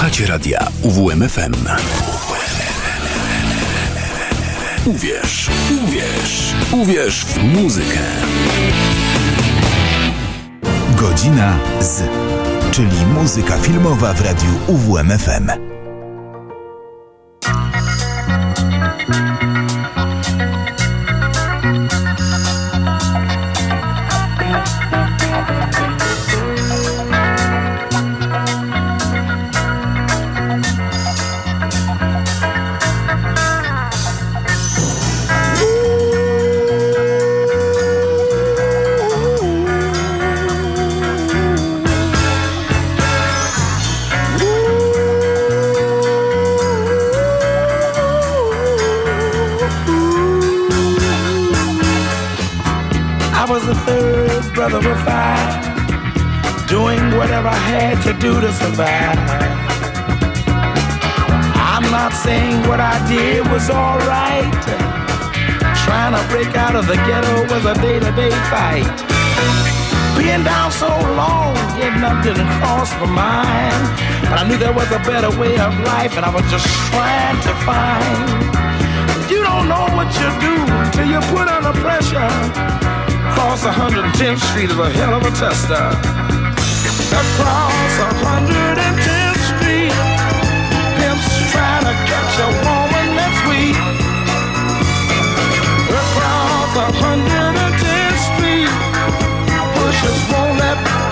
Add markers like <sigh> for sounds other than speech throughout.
Słuchacie radia UWMFM. Uwierz, uwierz, uwierz w muzykę. Godzina z, czyli muzyka filmowa w radiu UWMFM. Break out of the ghetto was a day to day fight. Being down so long, getting up didn't cross my mind. But I knew there was a better way of life, and I was just trying to find. You don't know what you do till you put under pressure. Cross 110th Street is a hell of a tester across 110th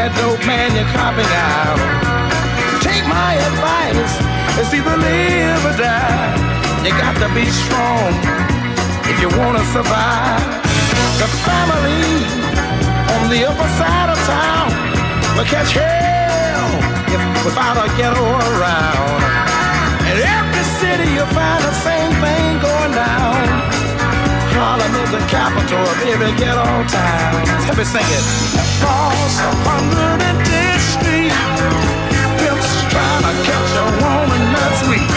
that dope, man, you're copping out. Take my advice, it's either live or die. You got to be strong if you wanna survive. The family on the upper side of town will catch hell if without a ghetto around. In every city you find Harlem is the capital of every ghetto town. Let me sing it. Across 110th Street, pimps trying to catch a woman that's weak.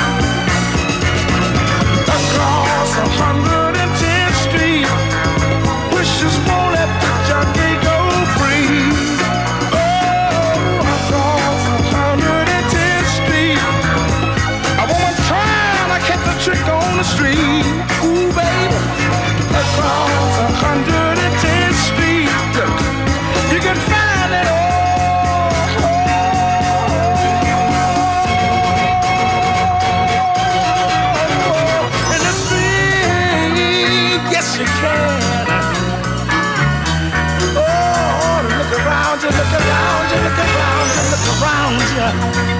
Across 110th Street, wishes won't let the junkie go free. trick on the street. Ooh, baby, across 110th Street. Look, you can find it all. In the street, yes you can. Oh, look around you, look around you, look around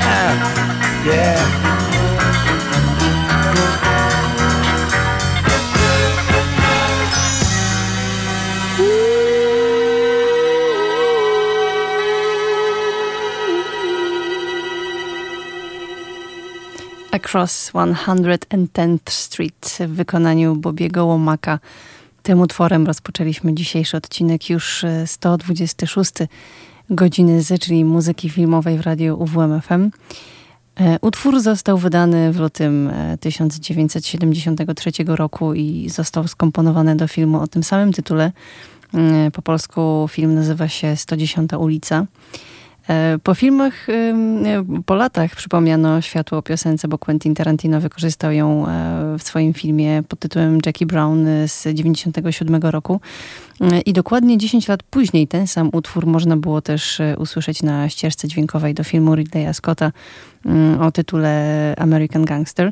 Across 110th Street w wykonaniu Bobiego Łomaka. Tym utworem rozpoczęliśmy dzisiejszy odcinek już 126 e, godziny z, czyli muzyki filmowej w radiu UWMFM. E, utwór został wydany w lutym 1973 e, roku i został skomponowany do filmu o tym samym tytule. Po polsku film nazywa się 110 ulica. E, po filmach, po latach przypomniano światło o piosence, bo Quentin Tarantino wykorzystał ją e, w swoim filmie pod tytułem Jackie Brown z 97 roku. E, I dokładnie 10 lat później ten sam utwór można było też usłyszeć na ścieżce dźwiękowej do filmu Ridleya Scotta mm, o tytule American Gangster.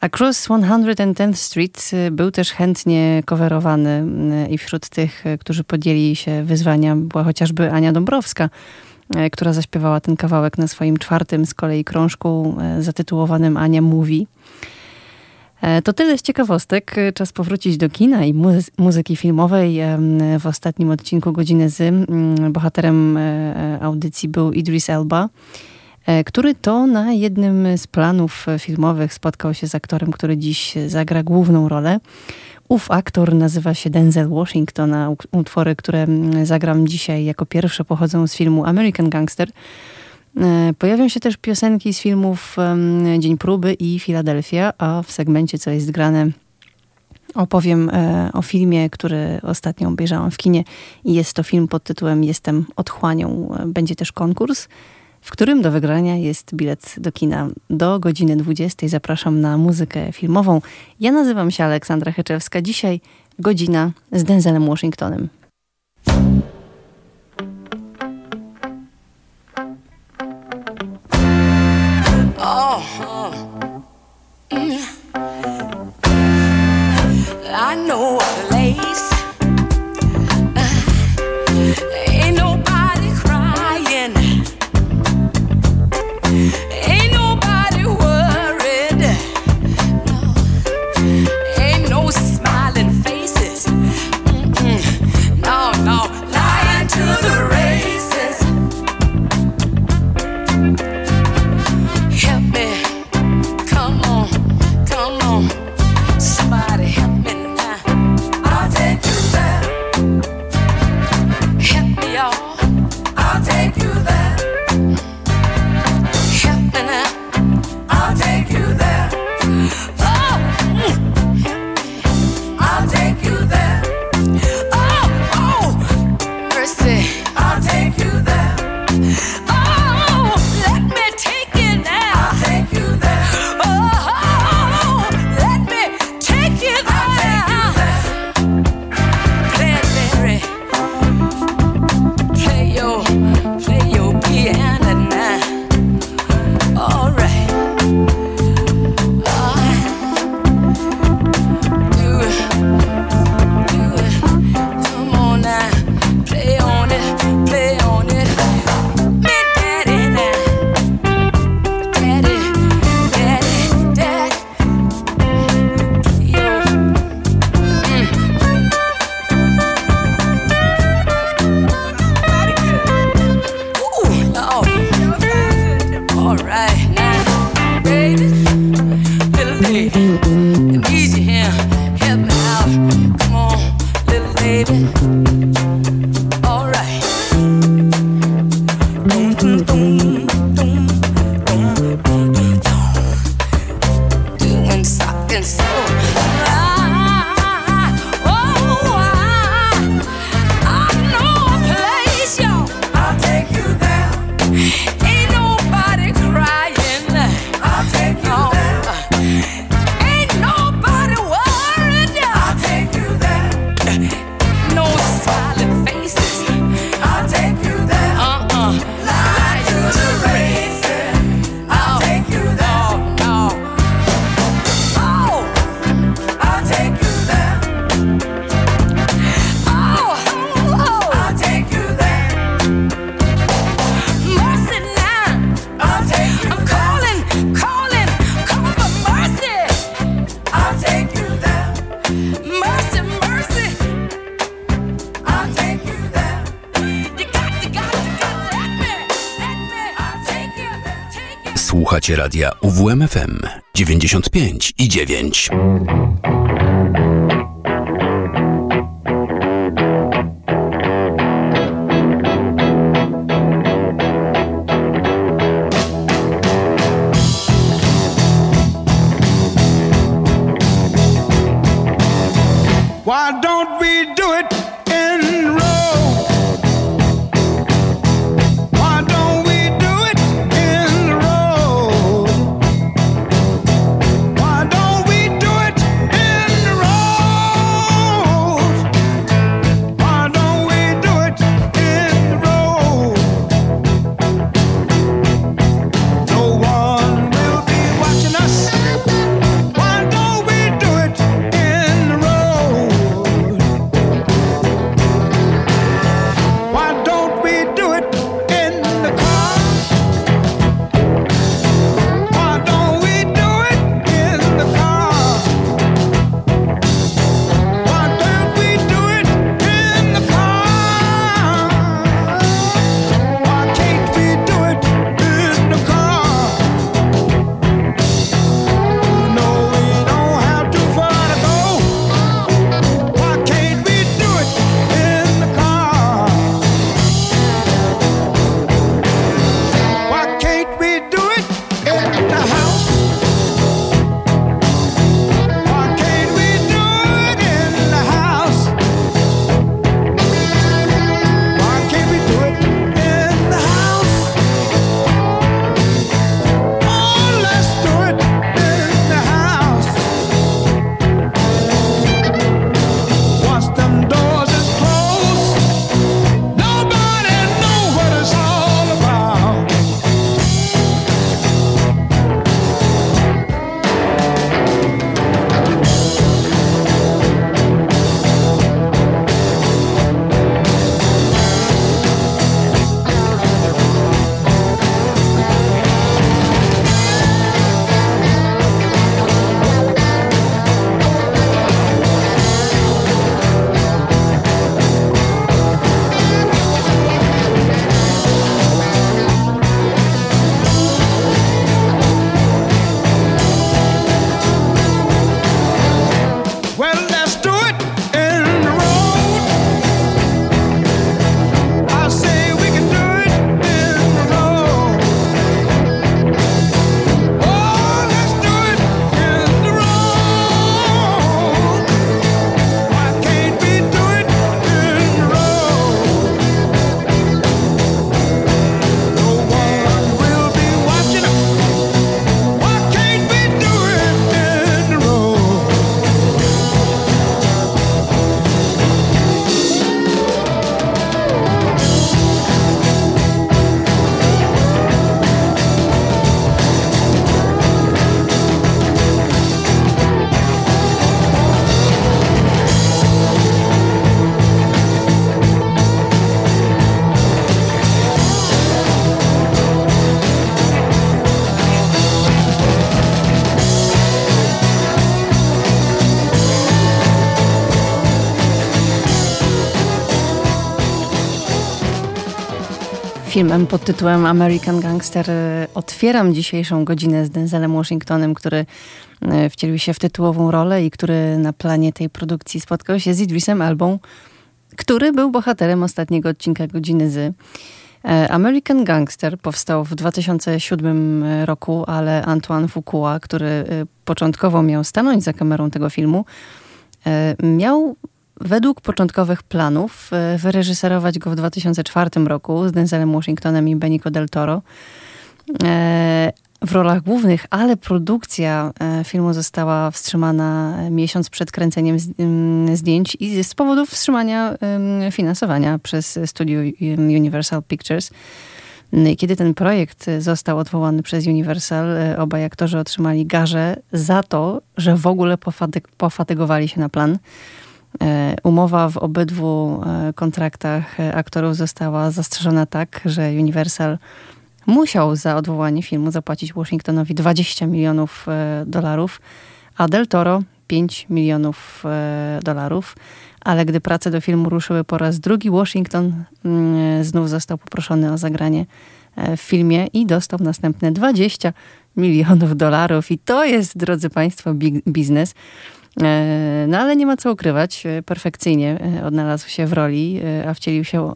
Across 110th Street był też chętnie coverowany i wśród tych, którzy podjęli się wyzwania była chociażby Ania Dąbrowska, która zaśpiewała ten kawałek na swoim czwartym z kolei krążku zatytułowanym Ania Mówi. To tyle z ciekawostek. Czas powrócić do kina i muzy muzyki filmowej. W ostatnim odcinku Godziny Z bohaterem audycji był Idris Elba. E, który to na jednym z planów filmowych spotkał się z aktorem, który dziś zagra główną rolę. Ów aktor nazywa się Denzel Washington, a utwory, które zagram dzisiaj jako pierwsze pochodzą z filmu American Gangster. E, pojawią się też piosenki z filmów Dzień Próby i Filadelfia, a w segmencie Co jest grane opowiem e, o filmie, który ostatnio obejrzałam w kinie jest to film pod tytułem Jestem otchłanią. Będzie też konkurs w którym do wygrania jest bilet do kina. Do godziny 20 zapraszam na muzykę filmową. Ja nazywam się Aleksandra Heczewska. Dzisiaj godzina z Denzelem Washingtonem. Oh, oh. Mm. I know słuchacie radia UWMFM 95 i 9. Why don't we do it? Filmem pod tytułem American Gangster e, otwieram dzisiejszą godzinę z Denzelem Washingtonem, który e, wcielił się w tytułową rolę i który na planie tej produkcji spotkał się z Idrisem Albą, który był bohaterem ostatniego odcinka Godziny Z. E, American Gangster powstał w 2007 roku, ale Antoine Fuqua, który początkowo miał stanąć za kamerą tego filmu, miał według początkowych planów e, wyreżyserować go w 2004 roku z Denzelem Washingtonem i Benicio del Toro e, w rolach głównych, ale produkcja e, filmu została wstrzymana miesiąc przed kręceniem zdjęć i z powodów wstrzymania finansowania przez studio Universal Pictures. Kiedy ten projekt został odwołany przez Universal, obaj aktorzy otrzymali garze za to, że w ogóle pofatygowali się na plan. E, umowa w obydwu e, kontraktach e, aktorów została zastrzeżona tak, że Universal musiał za odwołanie filmu zapłacić Washingtonowi 20 milionów dolarów, a Del Toro 5 milionów dolarów. Ale gdy prace do filmu ruszyły po raz drugi, Washington mm, znów został poproszony o zagranie w filmie i dostał następne 20 milionów dolarów. I to jest, drodzy Państwo, biznes. E, no ale nie ma co ukrywać, e, perfekcyjnie e, odnalazł się w roli, a wcielił się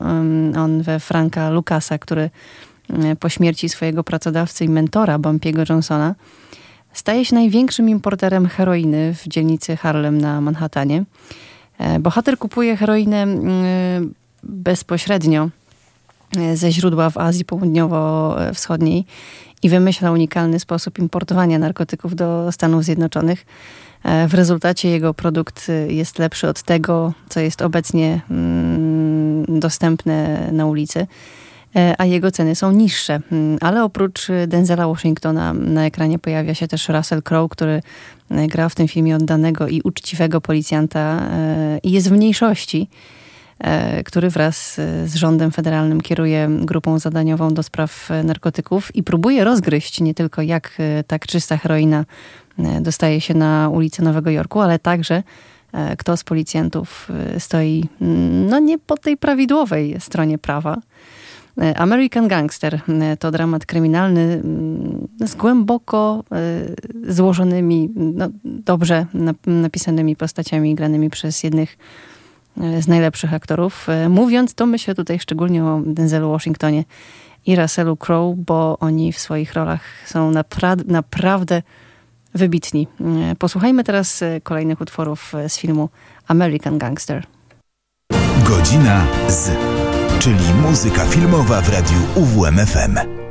on we Franka Lucasa, który po śmierci swojego pracodawcy i mentora Bumpiego Johnsona staje się największym importerem heroiny w dzielnicy Harlem na Manhattanie. Bohater kupuje heroinę bezpośrednio ze źródła w Azji Południowo-Wschodniej i wymyśla unikalny sposób importowania narkotyków do Stanów Zjednoczonych. E, w rezultacie jego produkt y, jest lepszy od tego, co jest obecnie mm, dostępne na ulicy, e, a jego ceny są niższe. Mm, ale oprócz Denzela Washingtona na ekranie pojawia się też Russell Crowe, który e, gra w tym filmie oddanego i uczciwego policjanta i jest w mniejszości który wraz z rządem federalnym kieruje grupą zadaniową do spraw narkotyków i próbuje rozgryźć nie tylko jak tak czysta heroina E, dostaje się na ulicę Nowego Jorku, ale także e, kto z policjantów e, stoi mm, no nie po tej prawidłowej stronie prawa. American Gangster to dramat kryminalny mm, z głęboko złożonymi, no, dobrze napisanymi postaciami granymi przez jednych z najlepszych aktorów. Mówiąc to myślę tutaj szczególnie o Denzelu Washingtonie i Russellu Crowe, bo oni w swoich rolach są napra naprawdę wybitni. E, posłuchajmy teraz e, kolejnych utworów e, z filmu American Gangster. Godzina z, czyli muzyka filmowa w radiu UWMFM.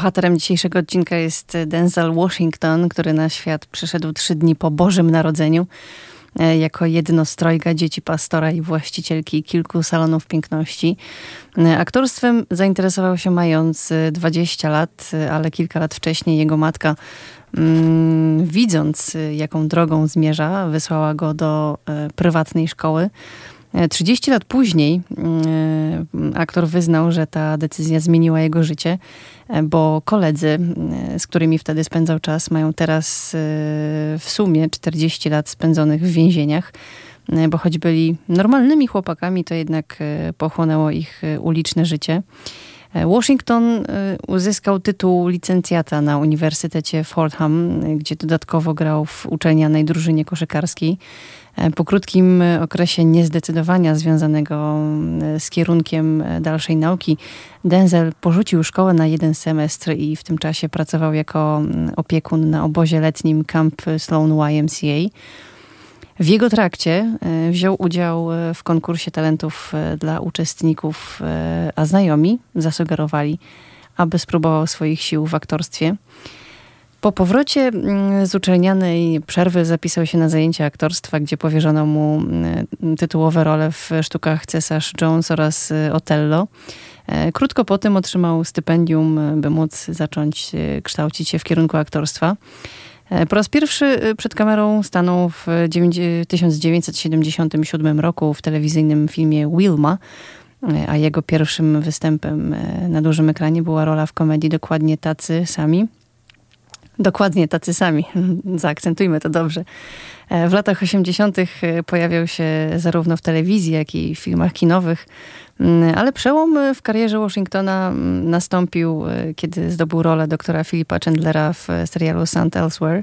Bohaterem dzisiejszego odcinka jest Denzel Washington, który na świat przyszedł trzy dni po Bożym Narodzeniu e, jako jednostrojga dzieci pastora i właścicielki kilku salonów piękności. E, Aktorstwem zainteresował się mając e, 20 lat, e, ale kilka lat wcześniej jego matka, mm, widząc jaką drogą zmierza, wysłała go do prywatnej szkoły. E, 30 lat później e, aktor wyznał, że ta decyzja zmieniła jego życie, e, bo koledzy, e, z którymi wtedy spędzał czas, mają teraz e, w sumie 40 lat spędzonych w więzieniach, e, bo choć byli normalnymi chłopakami, to jednak e, pochłonęło ich e, uliczne życie. E, Washington e, uzyskał tytuł licencjata na Uniwersytecie Fordham, e, gdzie dodatkowo grał w uczelnianej drużynie koszykarskiej. E, Po krótkim okresie niezdecydowania związanego e, z kierunkiem e, dalszej nauki, Denzel porzucił szkołę na jeden semestr i w tym czasie pracował jako mm, opiekun na obozie letnim Camp Sloan YMCA. W jego trakcie wziął udział w konkursie talentów dla uczestników, a znajomi zasugerowali, aby spróbował swoich sił w aktorstwie. Po powrocie mm, z uczelnianej przerwy zapisał się na zajęcia aktorstwa, gdzie powierzono mu mm, tytułowe role w sztukach Cesarz Jones oraz y, Otello. E, Krótko po tym otrzymał stypendium, y, by móc zacząć y, kształcić się w kierunku aktorstwa. E, Po raz pierwszy y, przed kamerą stanął w dziewięć- 1977 roku w telewizyjnym filmie Wilma, e, a jego pierwszym występem e, na dużym ekranie była rola w komedii Dokładnie tacy sami. Dokładnie tacy sami. <laughs> Zaakcentujmy to dobrze. E, W latach 80. pojawiał się zarówno w telewizji, jak i w filmach kinowych. Mm, Ale przełom e, w karierze Washingtona mm, nastąpił, e, kiedy zdobył rolę doktora Philipa Chandlera w e, serialu St. Elsewhere.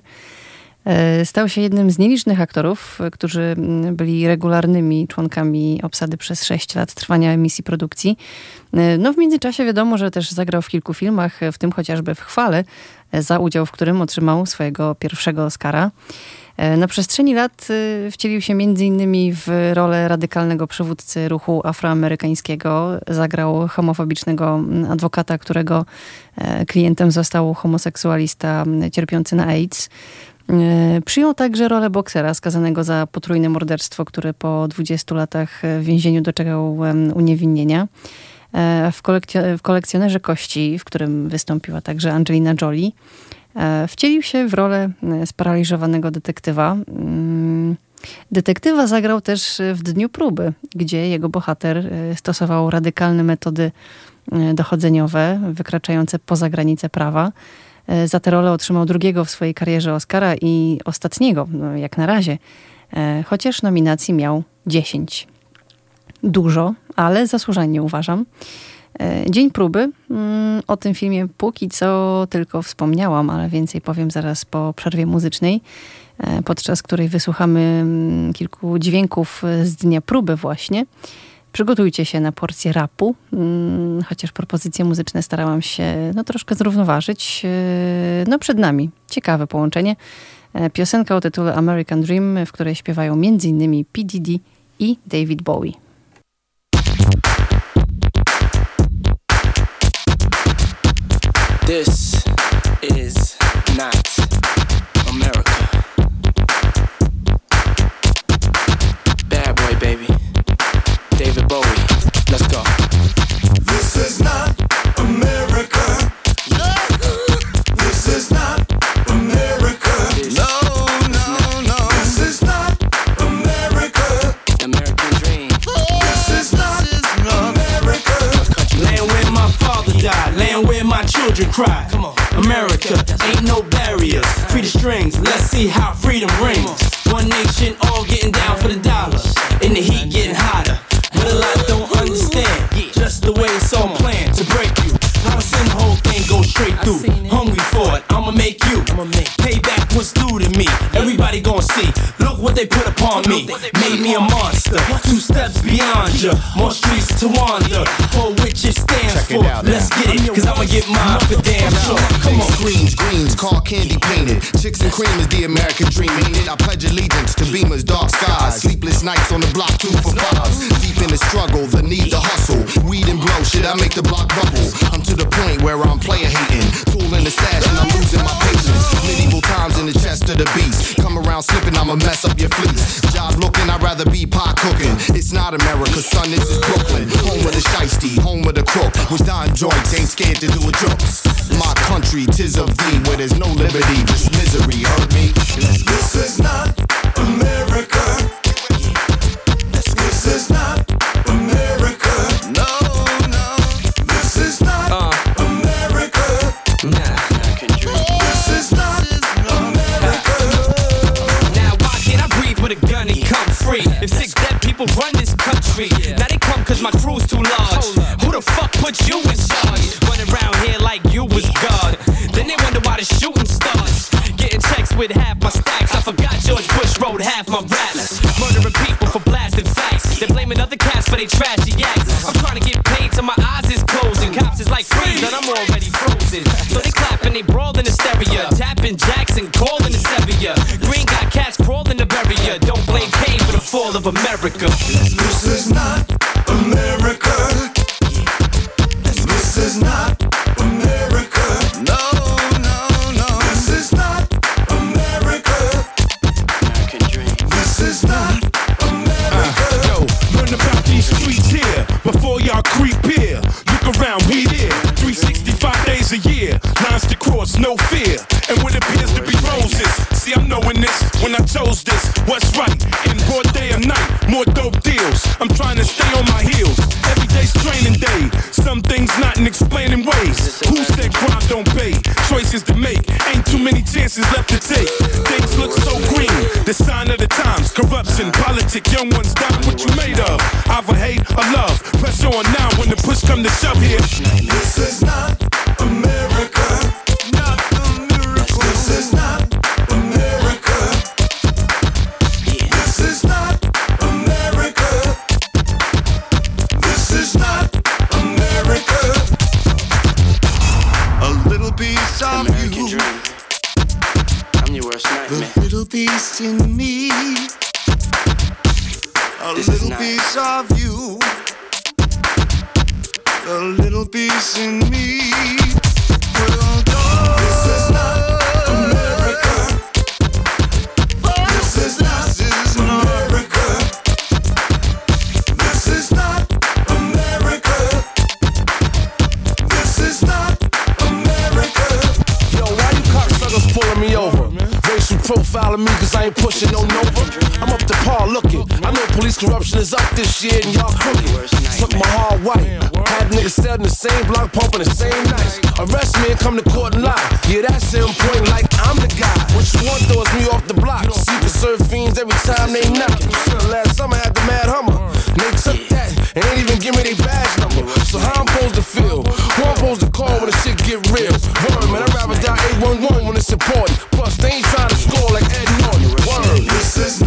E, Stał się jednym z nielicznych aktorów, e, którzy byli regularnymi członkami obsady przez 6 lat trwania emisji produkcji. E, No w międzyczasie wiadomo, że też zagrał w kilku filmach, w tym chociażby w Chwale, za udział w którym otrzymał swojego pierwszego Oscara. Na przestrzeni lat wcielił się m.in. w rolę radykalnego przywódcy ruchu afroamerykańskiego. Zagrał homofobicznego adwokata, którego klientem został homoseksualista cierpiący na AIDS. Przyjął także rolę boksera skazanego za potrójne morderstwo, które po 20 latach w więzieniu doczekał uniewinnienia. W, kolekcjo- w kolekcjonerze kości, w którym wystąpiła także Angelina Jolie, E, wcielił się w rolę e, sparaliżowanego detektywa. Mm, detektywa zagrał też w Dniu Próby, gdzie jego bohater e, stosował radykalne metody dochodzeniowe, wykraczające poza granice prawa. Za tę rolę otrzymał drugiego w swojej karierze Oscara i ostatniego, no jak na razie, chociaż nominacji miał 10. Dużo, ale zasłużenie uważam. E, dzień próby. Mm, o tym filmie póki co tylko wspomniałam, ale więcej powiem zaraz po przerwie muzycznej, e, podczas której wysłuchamy mm, kilku dźwięków z dnia próby właśnie. Przygotujcie się na porcję rapu, mm, chociaż propozycje muzyczne starałam się no, troszkę zrównoważyć. E, no przed nami ciekawe połączenie. Piosenka o tytule American Dream, w której śpiewają m.in. P. I David Bowie. This is not America. Cry. Come on. America, ain't no barriers. Free the strings, let's see how car candy painted. Chicks and cream is the American dream, ain't it? I pledge allegiance to Beamer's dark skies. Sleepless nights on the block, two for fives. Deep in the struggle, the need to hustle. Weed and blow, shit, I make the block bubble. I'm to the point where I'm player hating. Tool in the stash and I'm losing my patience. Medieval times in the chest of the beast. Come around slipping, I'ma mess up your fleece. Job looking, I'd rather be pot cooking. It's not America, son, this is Brooklyn. Home of the shiesty, home of the crook. Which dying joints ain't scared to do a jokes. My country, tis of thee, where there's no liberty, just misery. Heard me? This is not America. This is not America. No, no. This is not uh. America. American dream. This is not America. Now why can't I breathe with a gun and come free? If six dead people run this country, now they come cause my crew's too large. Who the fuck put you A This little not- piece of you. A little piece in me. Profiling me cause I ain't pushing no Nova. I'm up to par looking. I know police corruption is up this year and y'all crooked. Took my hard white. Had niggas selling the same block, pumping the same night. Arrest me and come to court and lie. Yeah, that's him point like I'm the guy. What you want is me off the block. See the serve fiends every time they knock. Last summer I had the mad hummer. They took that and ain't even give me their badge number. So how I'm supposed to feel? Who I'm supposed to call when the shit get real? Man, Die 811 when it's important. Plus, they ain't trying to score like Ed Norton. Word. This is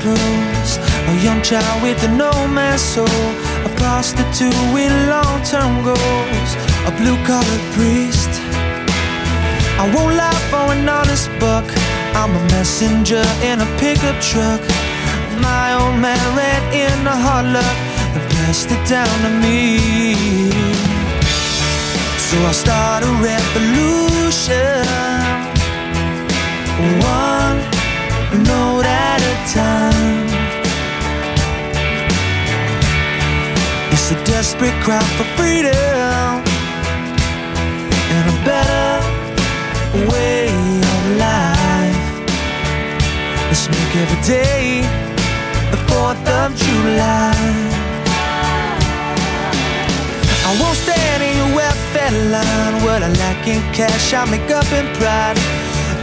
Man's a young child with a no man's soul, a prostitute with long term goals, a blue collar priest. I won't lie for an honest buck, I'm a messenger in a pickup truck. My old man ran in a hard luck and passed it down to me. So I start a revolution one note at a time. It's a desperate cry for freedom and a better way of life. Let's make every day the 4th of July. I won't stand in your welfare line. What I lack in cash, I make up in pride.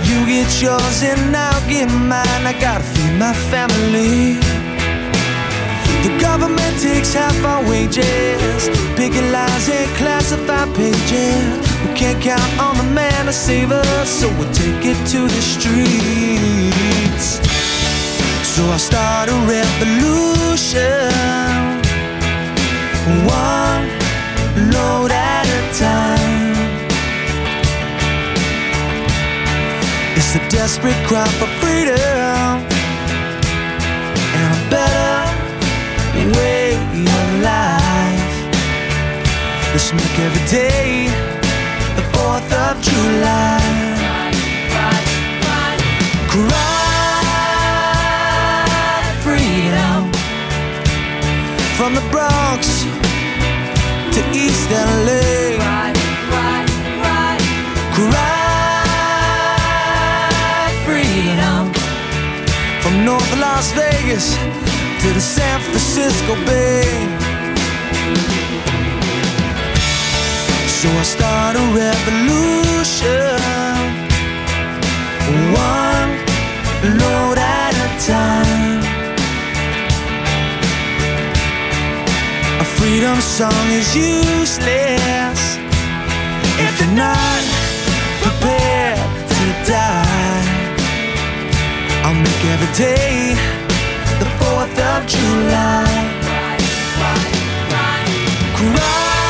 You get yours and I'll get mine. I gotta feed my family. The government takes half our wages, picking lines and classified pages. We can't count on the man to save us, so we'll take it to the streets. So I start a revolution, one load at a time. It's a desperate cry for freedom and a better way of life. Let's make every day the 4th of July. Cry freedom from the Bronx to East LA. Las Vegas to the San Francisco Bay. So I start a revolution, one load at a time. A freedom song is useless if you're not prepared to die. I'll make every day the 4th of July. Cry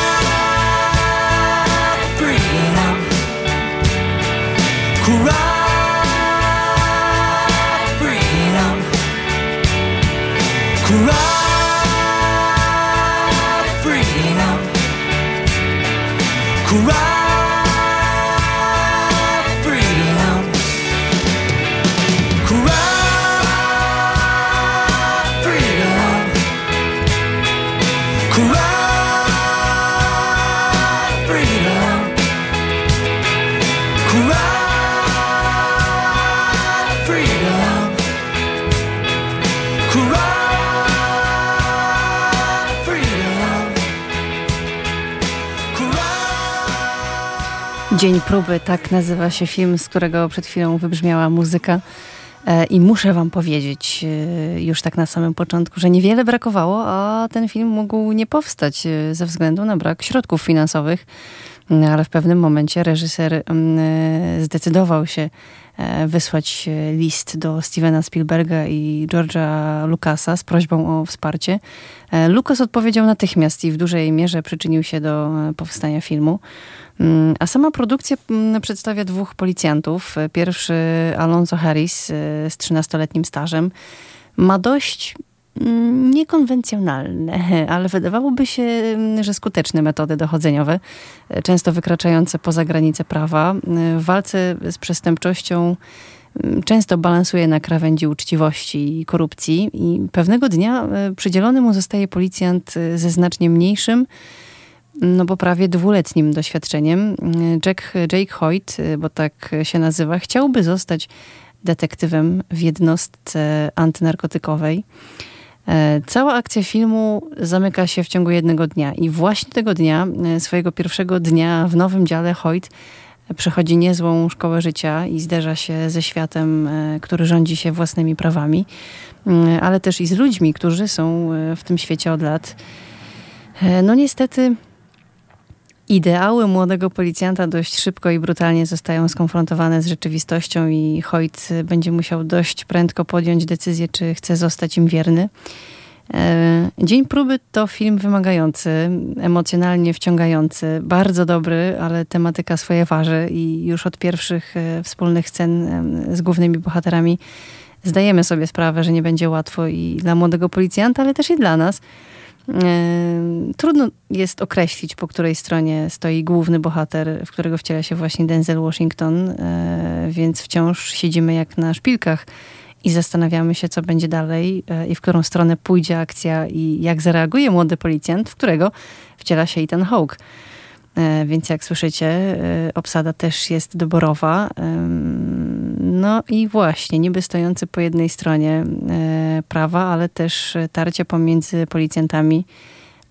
freedom. Cry Dzień próby, tak nazywa się film, z którego przed chwilą wybrzmiała muzyka. E, I muszę wam powiedzieć e, już tak na samym początku, że niewiele brakowało, a ten film mógł nie powstać e, ze względu na brak środków finansowych. No, ale w pewnym momencie reżyser mm, e, zdecydował się e, wysłać e, list do Stevena Spielberga i George'a Lucasa z prośbą o wsparcie. Lucas odpowiedział natychmiast i w dużej mierze przyczynił się do powstania filmu. Mm, A sama produkcja mm, przedstawia dwóch policjantów. Pierwszy Alonso Harris z 13-letnim stażem. Ma dość niekonwencjonalne, <laughs> ale wydawałoby się, mm, że skuteczne metody dochodzeniowe, e, często wykraczające poza granice prawa. E, W walce z przestępczością mm, często balansuje na krawędzi uczciwości i korupcji i pewnego dnia e, przydzielony mu zostaje policjant ze znacznie mniejszym, no bo prawie dwuletnim doświadczeniem. Jack, Jake Hoyt, bo tak się nazywa, chciałby zostać detektywem w jednostce antynarkotykowej. E, Cała akcja filmu zamyka się w ciągu jednego dnia i właśnie tego dnia, e, swojego pierwszego dnia w nowym dziale Hoyt przechodzi niezłą szkołę życia i zderza się ze światem, e, który rządzi się własnymi prawami, Mm, ale też i z ludźmi, którzy są e, w tym świecie od lat. E, No niestety Ideały młodego policjanta dość szybko i brutalnie zostają skonfrontowane z rzeczywistością i Hoyt będzie musiał dość prędko podjąć decyzję, czy chce zostać im wierny. E, Dzień próby to film wymagający, emocjonalnie wciągający, bardzo dobry, ale tematyka swoje waży i już od pierwszych e, wspólnych scen z głównymi bohaterami zdajemy sobie sprawę, że nie będzie łatwo i dla młodego policjanta, ale też i dla nas. Trudno jest określić, po której stronie stoi główny bohater, w którego wciela się właśnie Denzel Washington, e, więc wciąż siedzimy jak na szpilkach i zastanawiamy się, co będzie dalej e, i w którą stronę pójdzie akcja i jak zareaguje młody policjant, w którego wciela się Ethan Hawke. E, Więc jak słyszycie, obsada też jest doborowa. No i właśnie, niby stojący po jednej stronie e, prawa, ale też tarcia pomiędzy policjantami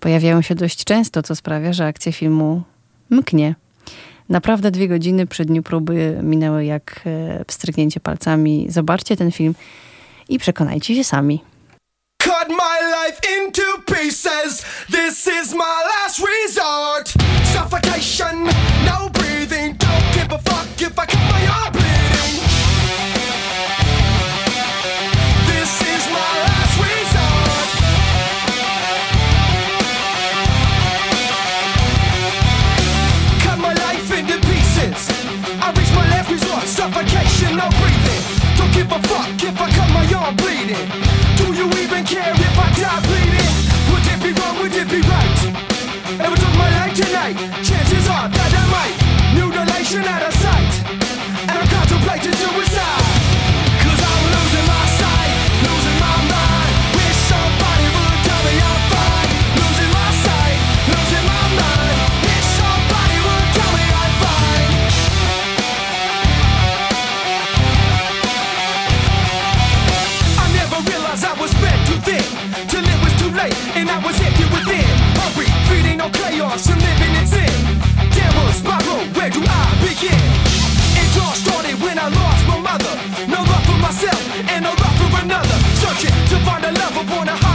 pojawiają się dość często, co sprawia, że akcja filmu mknie. Naprawdę dwie godziny przy dniu próby minęły jak e, pstryknięcie palcami. Zobaczcie ten film i przekonajcie się sami. Cut my life into pieces. This is my last resort. Suffocation, no breathing. Don't give a fuck if I cut my arm give a fuck if I cut my arm bleeding? Do you even care if I die bleeding? Would it be wrong? Would it be right? Ever took my life tonight? Chances are that I might. Mutilation out of sight, and I'm contemplating suicide. no playoffs, you're living in sin. Terror spiral, where do I begin? It all started when I lost my mother. No love for myself, and no love for another. Searching to find a love upon a heart.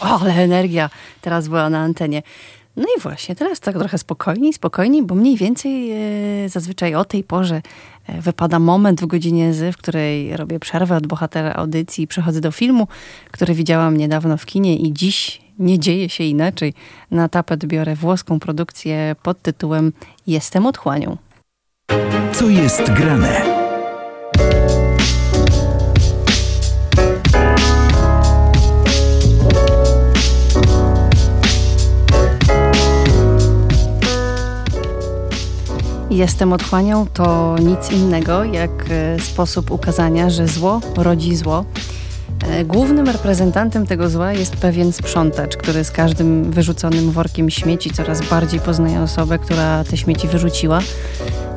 O, ale energia teraz była na antenie. No i właśnie, teraz tak trochę spokojniej, spokojniej, bo mniej więcej e, zazwyczaj o tej porze e, wypada moment w godzinie z, w której robię przerwę od bohatera audycji i przechodzę do filmu, który widziałam niedawno w kinie i dziś nie dzieje się inaczej. Na tapet biorę włoską produkcję pod tytułem Jestem otchłanią. Co jest grane? Jestem otchłanią to nic innego jak e, sposób ukazania, że zło rodzi zło. E, Głównym reprezentantem tego zła jest pewien sprzątacz, który z każdym wyrzuconym workiem śmieci coraz bardziej poznaje osobę, która te śmieci wyrzuciła,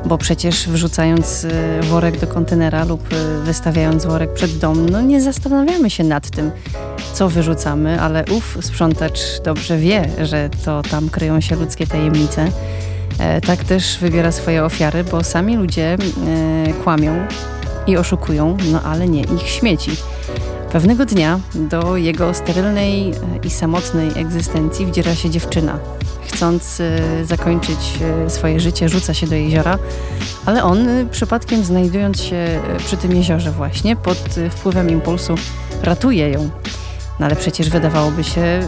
bo przecież wrzucając e, worek do kontenera lub wystawiając worek przed dom, no nie zastanawiamy się nad tym, co wyrzucamy, ale ów sprzątacz dobrze wie, że to tam kryją się ludzkie tajemnice. E, Tak też wybiera swoje ofiary, bo sami ludzie e, kłamią i oszukują, no ale nie ich śmieci. Pewnego dnia do jego sterylnej e, i samotnej egzystencji wdziera się dziewczyna. Chcąc zakończyć swoje życie, rzuca się do jeziora, ale on przypadkiem znajdując się przy tym jeziorze właśnie, pod wpływem impulsu ratuje ją. No ale przecież wydawałoby się,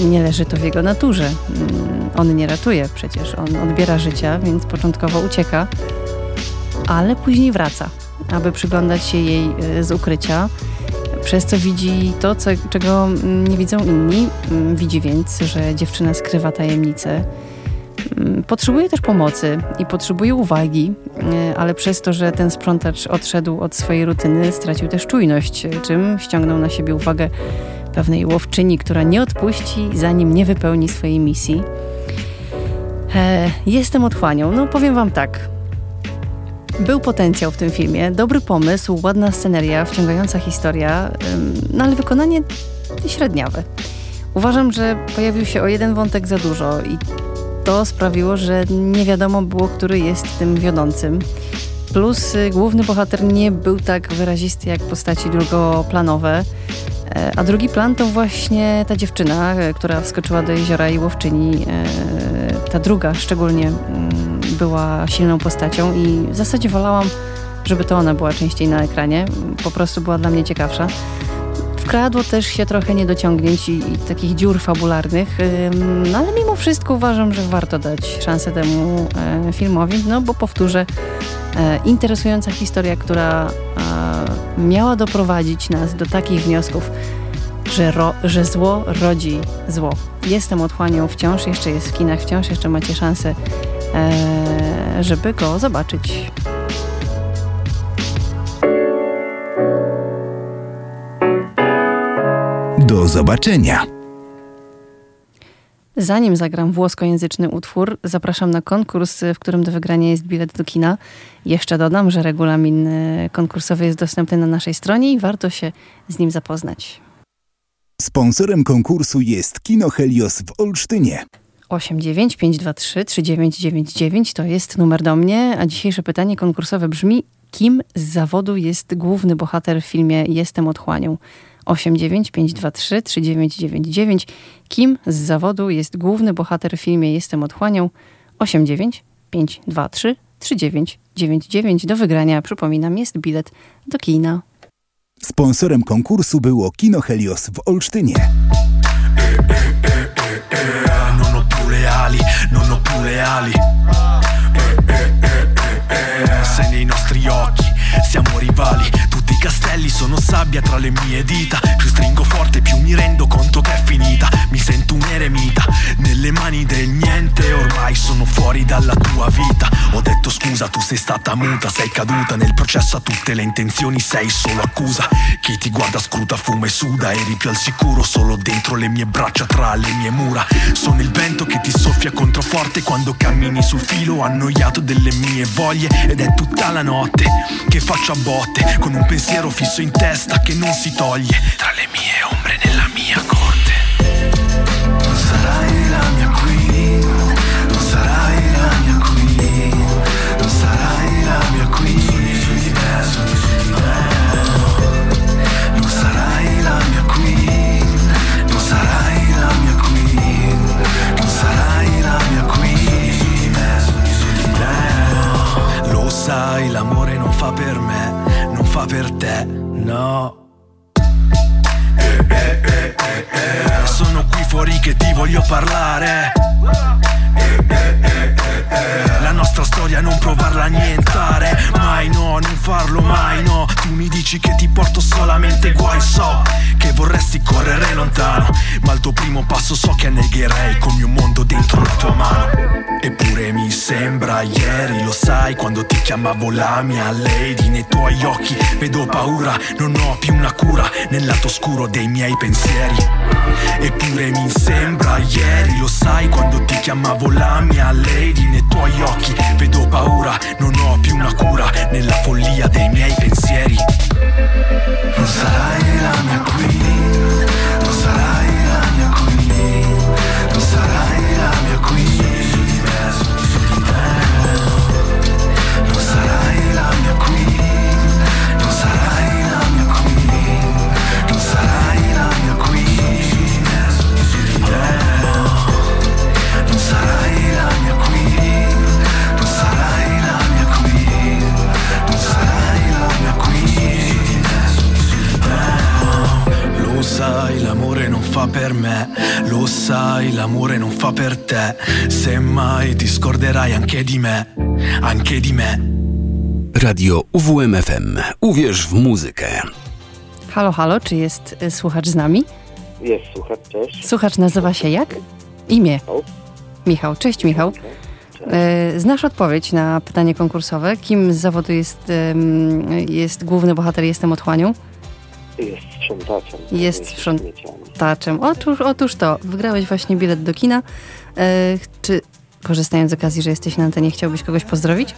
y, nie leży to w jego naturze. Mm, On nie ratuje przecież, on odbiera życia, więc początkowo ucieka, ale później wraca, aby przyglądać się jej y, z ukrycia, przez co widzi to, co, czego mm, nie widzą inni. Mm, Widzi więc, że dziewczyna skrywa tajemnicę. Potrzebuje też pomocy i potrzebuje uwagi, y, ale przez to, że ten sprzątacz odszedł od swojej rutyny, stracił też czujność, czym ściągnął na siebie uwagę pewnej łowczyni, która nie odpuści, zanim nie wypełni swojej misji. E, jestem otchłanią. No powiem wam tak. Był potencjał w tym filmie, dobry pomysł, ładna sceneria, wciągająca historia, no ale wykonanie średniawe. Uważam, że pojawił się o jeden wątek za dużo i to sprawiło, że nie wiadomo było, który jest tym wiodącym. Plus y, główny bohater nie był tak wyrazisty jak postaci drugoplanowe. E, A drugi plan to właśnie ta dziewczyna, e, która wskoczyła do jeziora i łowczyni. e, Ta druga szczególnie mm, była silną postacią i w zasadzie wolałam, żeby to ona była częściej na ekranie. Po prostu była dla mnie ciekawsza. Wkradło też się trochę niedociągnięć i, i takich dziur fabularnych, no ale mimo wszystko uważam, że warto dać szansę temu e, filmowi, no bo powtórzę, e, interesująca historia, która e, miała doprowadzić nas do takich wniosków, że, ro, że zło rodzi zło. Jestem otchłanią wciąż, jeszcze jest w kinach, wciąż jeszcze macie szansę, e, żeby go zobaczyć. Do zobaczenia. Zanim zagram włoskojęzyczny utwór, zapraszam na konkurs, w którym do wygrania jest bilet do kina. Jeszcze dodam, że regulamin e, konkursowy jest dostępny na naszej stronie i warto się z nim zapoznać. Sponsorem konkursu jest Kino Helios w Olsztynie. 89523 3999 to jest numer do mnie, a dzisiejsze pytanie konkursowe brzmi: kim z zawodu jest główny bohater w filmie Jestem otchłanią? 89523 3999 Kim z zawodu jest główny bohater w filmie Jestem otchłanią? 89523 3999 do wygrania, przypominam, jest bilet do kina. Sponsorem konkursu było Kino Helios w Olsztynie. Sei nei nostri occhi, siamo rivali. Tutti i castelli sono sabbia tra le mie dita. Più stringo forte, più mi rendo conto che è finita. Mi sento un eremita nelle mani del niente. Ormai sono fuori dalla tua vita. Ho detto scusa, tu sei stata muta, sei caduta nel processo a tutte le intenzioni, sei solo accusa. Chi ti guarda scruta, fuma e suda. Eri più al sicuro solo dentro le mie braccia, tra le mie mura. Sono il vento che ti soffia controforte quando cammini sul filo, annoiato delle mie voglie. Ed è tutta la notte che faccio a botte, con un pensiero fisso in testa che non si toglie. Tra le mie ombre nella mia corte. Non sarai la mia queen. Non sarai la mia queen. Non sarai la mia queen. Sogni su di me, sogni su di me. Non sarai la mia queen. Non sarai la mia queen. Non sarai la mia queen. Sogni su di me, sogni su di me. Lo sai, l'amore non fa per me non fa per te, no. Eh, eh, eh, eh, eh. Sono qui fuori che ti voglio parlare. Eh, eh, eh, la nostra storia non provarla a annientare Mai no, non farlo mai no. Tu mi dici che ti porto solamente guai. So che vorresti correre lontano Ma al tuo primo passo so che annegherei Col mio mondo dentro la tua mano. Eppure mi sembra ieri Lo sai quando ti chiamavo la mia lady Nei tuoi occhi. Vedo paura Non ho più una cura Nel lato scuro dei miei pensieri. Eppure mi sembra ieri Lo sai quando ti chiamavo la mia lady Nei tuoi occhi. Vedo paura Non ho più una cura Nella follia dei miei pensieri. Non sarai la mia queen sai, l'amore non fa per me Lo sai, l'amore non fa per te Semmai ti scorderai anche di me Anche di me Radio UWMFM. Uwierz w muzykę. Halo, halo, czy jest y, słuchacz z nami? Jest, słuchacz, cześć. Słuchacz nazywa się jak? Imię. Michał. Michał. Cześć Michał. Y, Znasz odpowiedź na pytanie konkursowe. Kim z zawodu jest, ym, jest główny bohater Jestem Otchłanią? Jest sprzątaczem. Jest zajmuje się sprząt- śmieciami. Taczem. Otóż, otóż to, wygrałeś właśnie bilet do kina. Y, Czy korzystając z okazji, że jesteś na antenie, chciałbyś kogoś pozdrowić?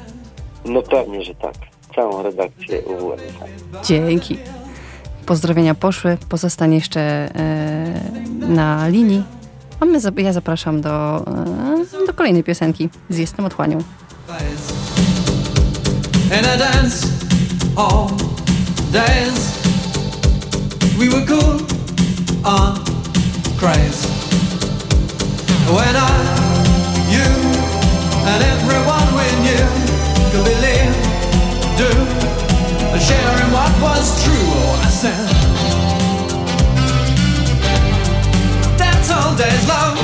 No pewnie, że tak. Całą redakcję UWMF. Dzięki. Pozdrowienia poszły. Pozostań jeszcze e, na linii. A my, ja zapraszam do, e, do kolejnej piosenki z Jestem Otchłanią. and I dance all days. We were cool on craze. When I, you, and everyone we knew could believe, do, and share in what was true. Oh, I said, dance all days, love.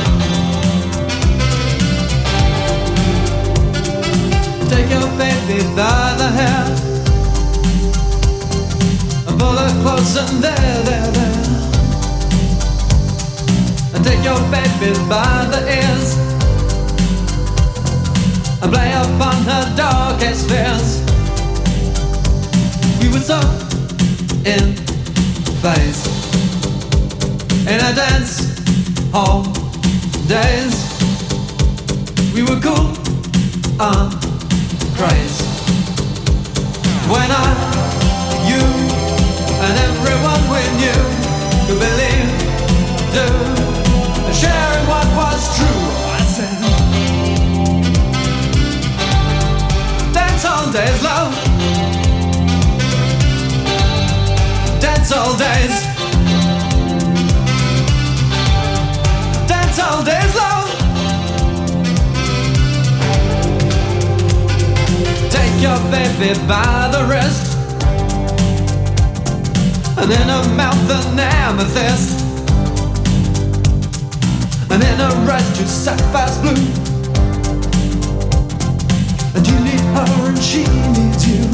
Take your baby by the hair and pull her close and there, there, there. And take your baby by the ears and play upon her darkest fears. We were so in phase in a dance hall days. We were cool on craze. When I, and everyone we knew believe, do, in what was true. I said, all days, love. All days. All days, love. Take your baby by the wrist And in her mouth an amethyst. And in her eyes two sapphires blue. And you need her and she needs you.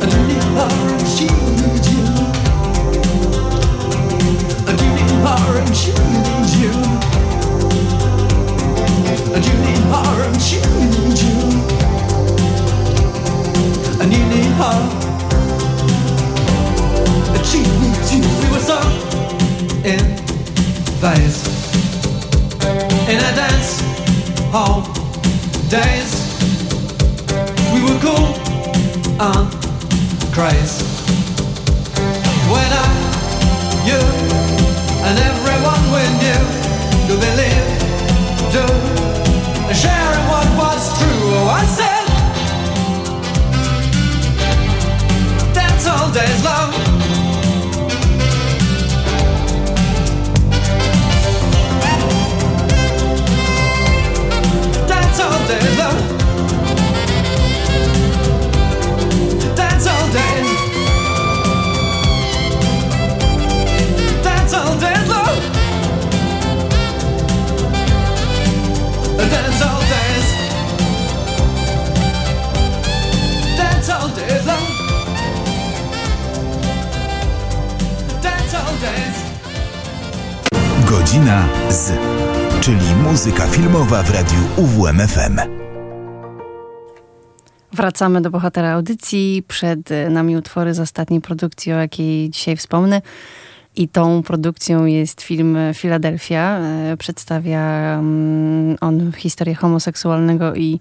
And you need her and she needs you. And you need her and she needs you. And you need her and she needs you. And you need her hall days We were cool and craze filmowa w radiu UWMFM. Wracamy do bohatera audycji. Przed nami utwory z ostatniej produkcji, o jakiej dzisiaj wspomnę. I tą produkcją jest film Filadelfia. E, Przedstawia mm, on historię homoseksualnego i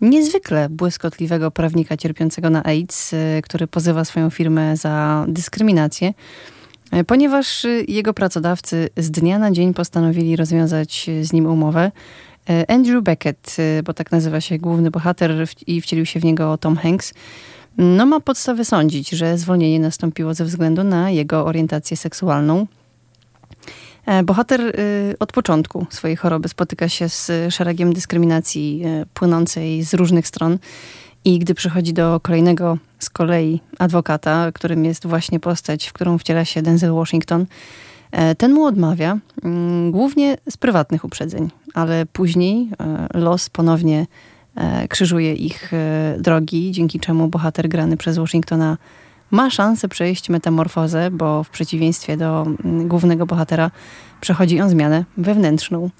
niezwykle błyskotliwego prawnika cierpiącego na AIDS, y, który pozywa swoją firmę za dyskryminację, ponieważ y, jego pracodawcy z dnia na dzień postanowili rozwiązać z nim umowę. Andrew Beckett, bo tak nazywa się główny bohater i wcielił się w niego Tom Hanks, no ma podstawy sądzić, że zwolnienie nastąpiło ze względu na jego orientację seksualną. E, bohater y, od początku swojej choroby spotyka się z szeregiem dyskryminacji y, płynącej z różnych stron. I gdy przychodzi do kolejnego z kolei adwokata, którym jest właśnie postać, w którą wciela się Denzel Washington, e, ten mu odmawia, mm, głównie z prywatnych uprzedzeń, ale później e, los ponownie krzyżuje ich drogi, dzięki czemu bohater grany przez Washingtona ma szansę przejść metamorfozę, bo w przeciwieństwie do mm, głównego bohatera przechodzi on zmianę wewnętrzną.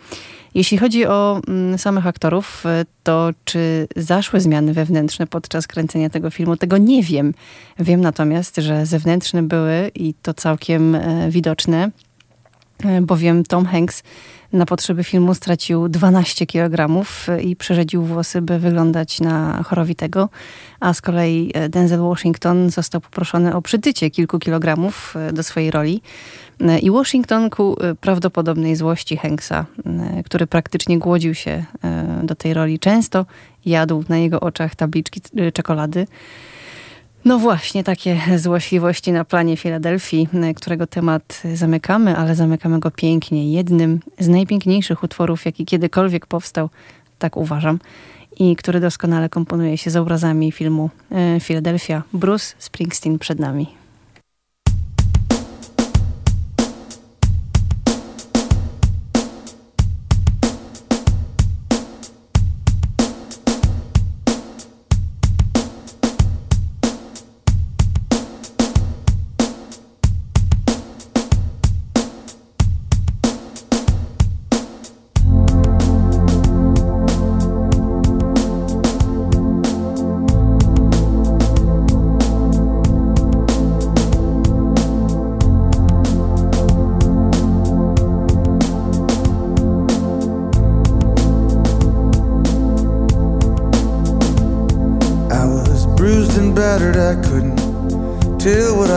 Jeśli chodzi o mm, samych aktorów, y, to czy zaszły zmiany wewnętrzne podczas kręcenia tego filmu, tego nie wiem. Wiem natomiast, że zewnętrzne były i to całkiem e, widoczne, e, bowiem Tom Hanks na potrzeby filmu stracił 12 kg i przerzedził włosy, by wyglądać na chorowitego, a z kolei e, Denzel Washington został poproszony o przytycie kilku kilogramów e, do swojej roli. E, I Washington ku prawdopodobnej złości Hanksa, który praktycznie głodził się do tej roli, często jadł na jego oczach tabliczki czekolady. No właśnie, takie złośliwości na planie Filadelfii, którego temat zamykamy, ale zamykamy go pięknie. Jednym z najpiękniejszych utworów, jaki kiedykolwiek powstał, tak uważam, i który doskonale komponuje się z obrazami filmu Filadelfia. Bruce Springsteen przed nami.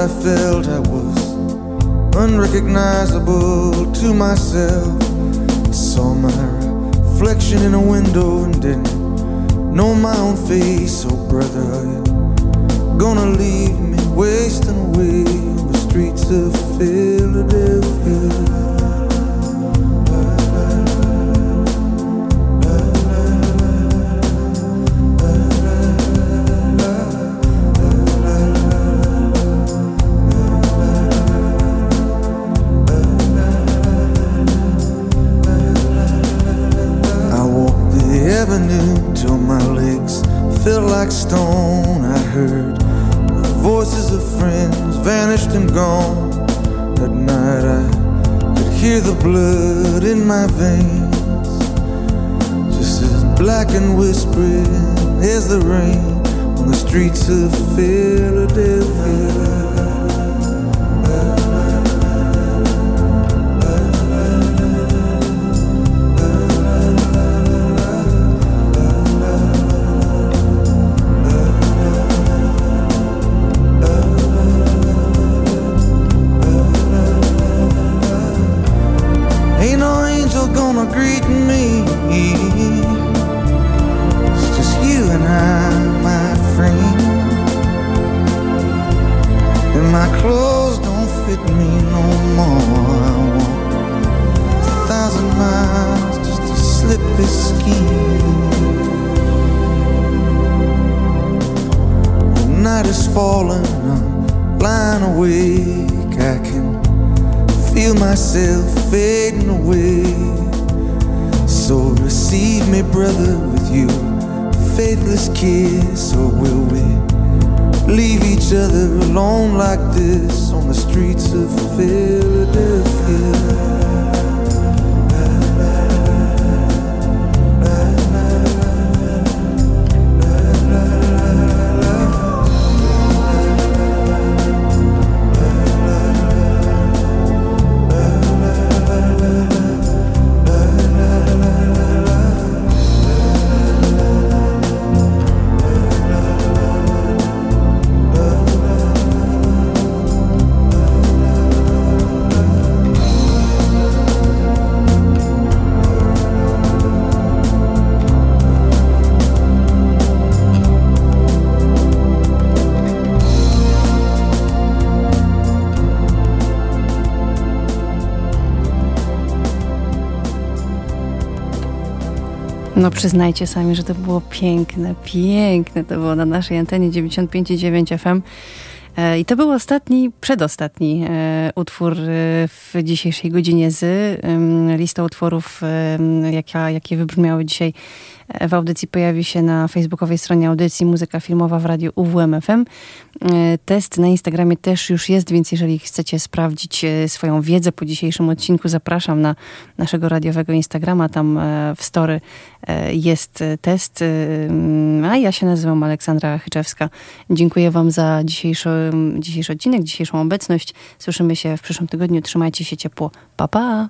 I felt I was unrecognizable to myself. I saw my reflection in a window and didn't know my own face. Oh, brother, are you gonna leave me wasting away on the streets of Philadelphia? and whispering is the rain on the streets of Philadelphia. falling, I'm blind awake. I can feel myself fading away. So receive me, brother, with you. Faithless kiss, or will we leave each other alone like this on the streets of Philadelphia? No przyznajcie sami, że to było piękne, piękne. To było na naszej antenie 95,9 FM. E, I to był ostatni, przedostatni e, utwór e, w dzisiejszej godzinie z em, lista utworów, jaka, jakie wybrzmiały dzisiaj w audycji. Pojawi się na facebookowej stronie audycji Muzyka Filmowa w radiu UWMFM. E, Test na Instagramie też już jest, więc jeżeli chcecie sprawdzić e, swoją wiedzę po dzisiejszym odcinku, zapraszam na naszego radiowego Instagrama. Tam e, w story jest test. mm, A ja się nazywam Aleksandra Chyczewska. Dziękuję Wam za dzisiejszy, dzisiejszy odcinek, dzisiejszą obecność. Słyszymy się w przyszłym tygodniu. Trzymajcie się ciepło. Pa, pa!